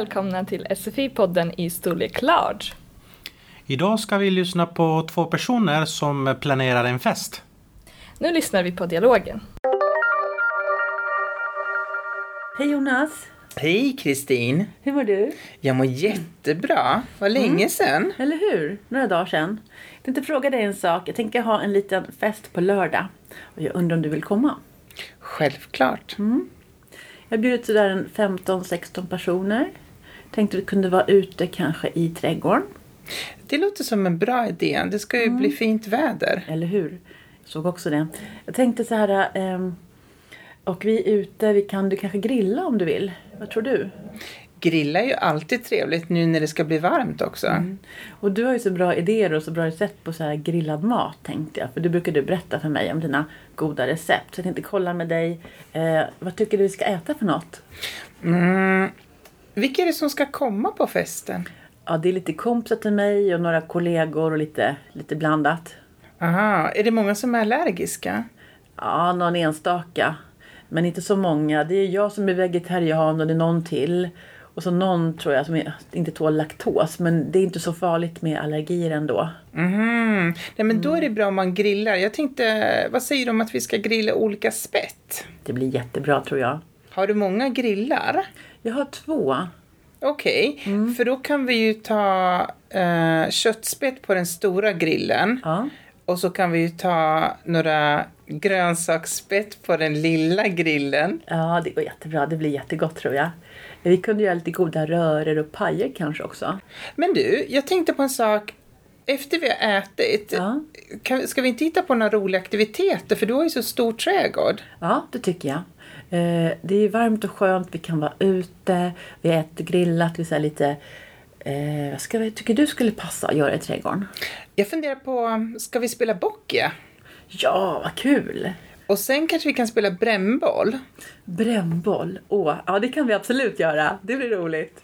välkomna till SFI-podden i storlek large. Idag ska vi lyssna på två personer som planerar en fest. Nu lyssnar vi på dialogen. Hej Jonas! Hej Kristin! Hur mår du? Jag mår jättebra. Vad länge Mm. sedan. Eller hur? Några dagar sedan. Jag tänkte fråga dig en sak. Jag tänker ha en liten fest på lördag. Och jag undrar om du vill komma? Självklart. Jag har bjudit sådär en 15-16 personer. Tänkte du kunde vara ute kanske i trädgården. Det låter som en bra idé. Det ska ju bli fint väder. Eller hur? Jag såg också det. Jag tänkte så här. ehm, och vi är ute. Vi kan du kanske grilla om du vill. Vad tror du? Grilla är ju alltid trevligt nu när det ska bli varmt också. Mm. Och du har ju så bra idéer och så bra recept på så här grillad mat tänkte jag. För du brukade berätta för mig om dina goda recept. Så jag tänkte kolla med dig. Eh, vad tycker du vi ska äta för något? Mm. Vilka är det som ska komma på festen? Ja, det är lite kompisar till mig och några kollegor och lite, lite blandat. Aha, är det många som är allergiska? Ja, någon enstaka. Men inte så många. Det är jag som är vegetarian och det är någon till. Och så någon tror jag som inte tål laktos. Men det är inte så farligt med allergier ändå. Mhm. Nej, men då är det bra om man grillar. Jag tänkte, vad säger du om att vi ska grilla olika spett? Det blir jättebra tror jag. Har du många grillar? Jag har två. Okej, för då kan vi ju ta eh, köttspett på den stora grillen. Ja. Och så kan vi ju ta några grönsaksspett på den lilla grillen. Ja, det går jättebra. Det blir jättegott tror jag. Vi kunde göra lite goda röror och pajer kanske också. Men du, jag tänkte på en sak. Efter vi har ätit, Ja. kan, ska vi inte hitta på några roliga aktiviteter? För du har ju så stor trädgård. Ja, det tycker jag. Eh, det är varmt och skönt. Vi kan vara ute. Vi äter grillat. Vi här lite... Eh, vad ska vi, tycker du skulle passa att göra i trädgården? Jag funderar på, ska vi spela boccia? Ja, vad kul! Och sen kanske vi kan spela brännboll? Brännboll. Åh, ja det kan vi absolut göra. Det blir roligt.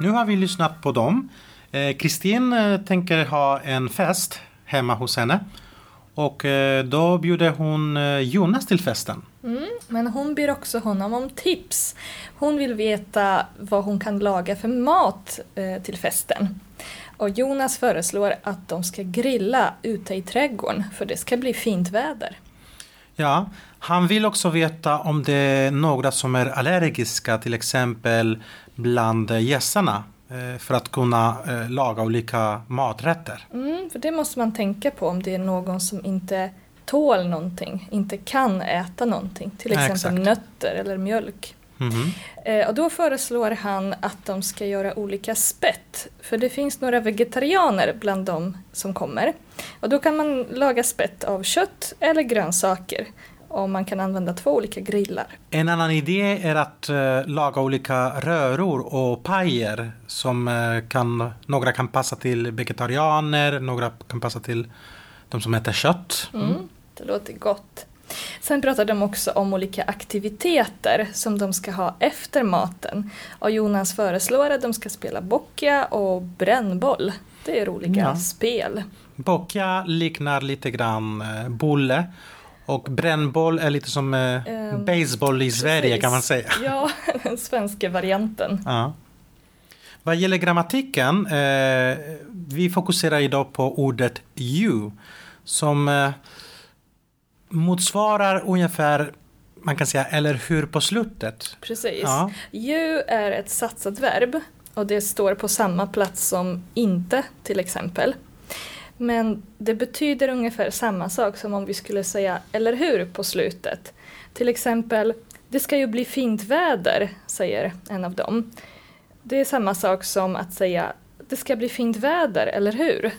Nu har vi lyssnat på dem. Eh, Kristin eh, tänker ha en fest hemma hos henne. Och eh, då bjuder hon eh, Jonas till festen. Men hon ber också honom om tips. Hon vill veta vad hon kan laga för mat eh, till festen. Och Jonas föreslår att de ska grilla ute i trädgården för det ska bli fint väder. Ja, han vill också veta om det är några som är allergiska till exempel bland gästerna eh, för att kunna eh, laga olika maträtter. Mm, för det måste man tänka på om det är någon som inte tål någonting, inte kan äta någonting. Till exempel exakt. nötter eller mjölk. Mhm. Eh, och då föreslår han att de ska göra olika spett. För det finns några vegetarianer bland de som kommer. Och då kan man laga spett av kött eller grönsaker. Och man kan använda två olika grillar. En annan idé är att eh, laga olika röror och pajer som eh, kan, några kan passa till vegetarianer, några kan passa till de som äter kött. Mm, det låter gott. Sen pratar de också om olika aktiviteter som de ska ha efter maten. Och Jonas föreslår att de ska spela boccia och brännboll. Det är olika Ja. spel. Boccia liknar lite grann eh, bulle och brännboll är lite som eh, Ehm, baseball i Sverige Precis. kan man säga. Ja, den svenska varianten. Ja. Vad gäller grammatiken, eh, vi fokuserar idag på ordet you som eh, motsvarar ungefär, man kan säga eller hur på slutet. Precis. Ja. You är ett satsat verb och det står på samma plats som inte till exempel. Men det betyder ungefär samma sak som om vi skulle säga eller hur på slutet. Till exempel, det ska ju bli fint väder, säger en av dem. Det är samma sak som att säga det ska bli fint väder, eller hur?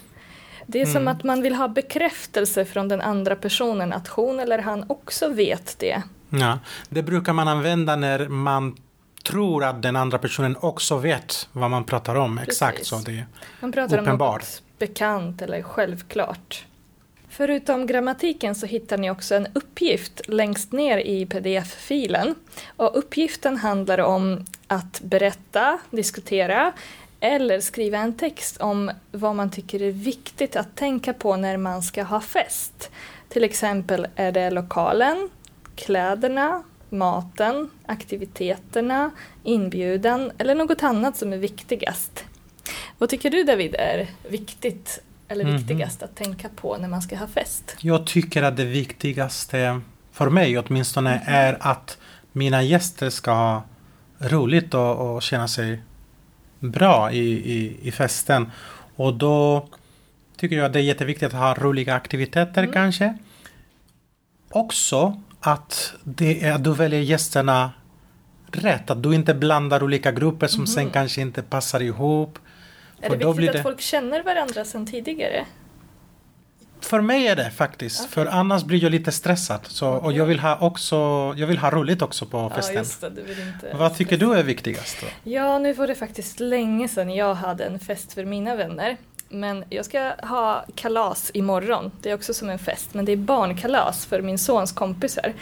Det är som att man vill ha bekräftelse från den andra personen att hon eller han också vet det. Ja, det brukar man använda när man tror att den andra personen också vet vad man pratar om. Exakt Precis. så det är. Man pratar om Uppenbar. något bekant eller självklart. Förutom grammatiken så hittar ni också en uppgift längst ner i pdf-filen. Och uppgiften handlar om att berätta, diskutera eller skriva en text om vad man tycker är viktigt att tänka på när man ska ha fest. Till exempel är det lokalen, kläderna, maten, aktiviteterna, inbjudan eller något annat som är viktigast. Vad tycker du David är viktigt eller Mhm. viktigast att tänka på när man ska ha fest? Jag tycker att det viktigaste, för mig åtminstone, är att mina gäster ska ha roligt och, och känna sig bra i, i, i festen. Och då tycker jag att det är jätteviktigt att ha roliga aktiviteter Mm. kanske. Också att, det är, att du väljer gästerna rätt. Att du inte blandar olika grupper som sen kanske inte passar ihop. Är det viktigt att det- folk känner varandra sedan tidigare? För mig är det faktiskt. Okej. För annars blir jag lite stressad. Så, och jag vill, ha också, jag vill ha roligt också på Ja, festen. just det. Vad tycker du är viktigast? Då? Ja, nu var det faktiskt länge sedan jag hade en fest för mina vänner. Men jag ska ha kalas imorgon. Det är också som en fest, men det är barnkalas för min sons kompisar.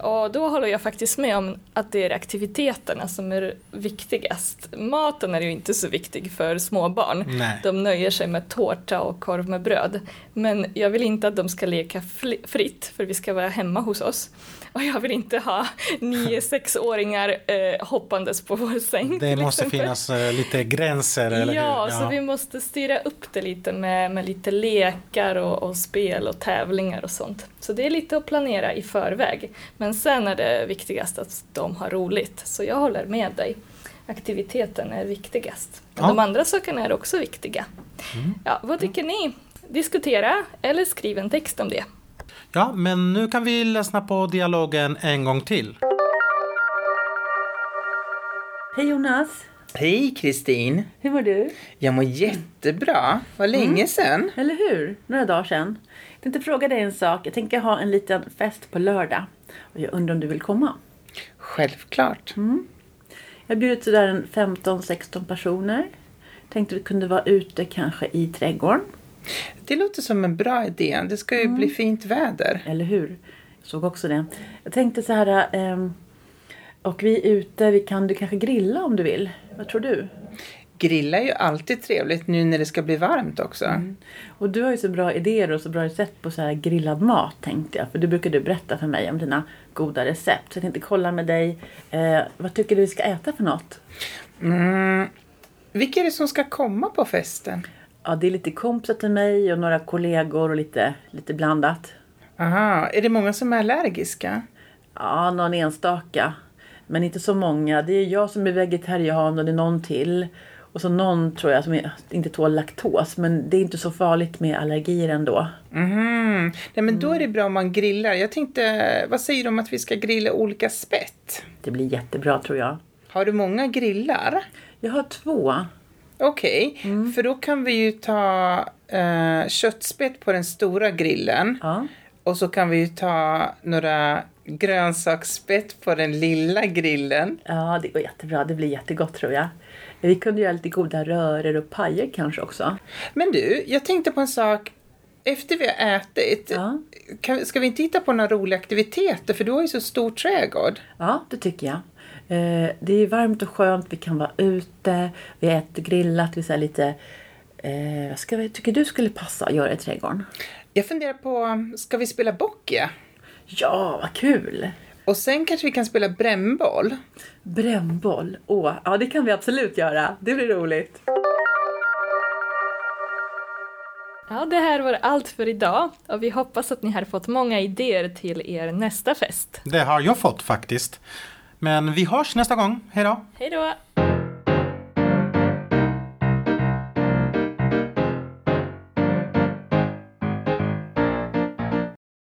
Och då håller jag faktiskt med om att det är aktiviteterna som är viktigast. Maten är ju inte så viktig för små barn. Nej. De nöjer sig med tårta och korv med bröd. Men jag vill inte att de ska leka fritt, för vi ska vara hemma hos oss. Och jag vill inte ha nio sexåringar eh, hoppandes på vår säng. Det måste exempel. finnas eh, lite gränser, eller Ja, hur? så vi måste styra upp det lite med, med lite lekar och, och spel och tävlingar och sånt. Så det är lite att planera i förväg. Men sen är det viktigast att de har roligt. Så jag håller med dig. Aktiviteten är viktigast. Ja. Mm. De andra sakerna är också viktiga. Ja, vad tycker ni? Diskutera eller skriv en text om det. Ja, men nu kan vi lyssna på dialogen en gång till. Hej Jonas! Hej Kristin! Hur mår du? Jag mår jättebra. Vad länge sedan. Eller hur? Några dagar sedan. Jag tänkte fråga dig en sak. Jag tänker ha en liten fest på lördag. Och jag undrar om du vill komma? Självklart. Jag har bjudit sådär en 15-16 personer. Tänkte vi kunde vara ute kanske i trädgården. Det låter som en bra idé. Det ska ju bli fint väder. Eller hur? Jag såg också det. Jag tänkte så här. ehm, och vi är ute. Vi kan du kanske grilla om du vill. Vad tror du? Grilla är ju alltid trevligt nu när det ska bli varmt också. Och du har ju så bra idéer och så bra recept på så här grillad mat tänkte jag. För du brukar du berätta för mig om dina goda recept. Så jag tänkte kolla med dig. Eh, vad tycker du vi ska äta för något? Mm. Vilka är det som ska komma på festen? Ja, det är lite kompisar till mig och några kollegor och lite, lite blandat. Aha, är det många som är allergiska? Ja, någon enstaka. Men inte så många. Det är jag som är vegetarian och det är någon till. Och så någon tror jag som inte tål laktos. Men det är inte så farligt med allergier ändå. Mhm. Nej, men då är det bra om man grillar. Jag tänkte, vad säger du om att vi ska grilla olika spett? Det blir jättebra tror jag. Har du många grillar? Jag har två. Okej, för då kan vi ju ta eh, köttspett på den stora grillen. Ja. Och så kan vi ju ta några grönsaksspett på den lilla grillen. Ja, det går jättebra. Det blir jättegott tror jag. Vi kunde göra lite goda röror och pajer kanske också. Men du, jag tänkte på en sak. Efter vi har ätit, Ja. kan, ska vi inte hitta på några roliga aktiviteter? För du har ju så stor trädgård. Ja, det tycker jag. Eh, det är varmt och skönt. Vi kan vara ute. Vi äter grillat. Vi här lite... Eh, vad ska vi, tycker du skulle passa att göra i trädgården? Jag funderar på, ska vi spela boccia? Ja, vad kul! Och sen kanske vi kan spela brännboll. Brännboll. Åh, ja det kan vi absolut göra. Det blir roligt. Ja, det här var allt för idag och vi hoppas att ni har fått många idéer till er nästa fest. Det har jag fått faktiskt. Men vi hörs nästa gång. Hej då! Hej då!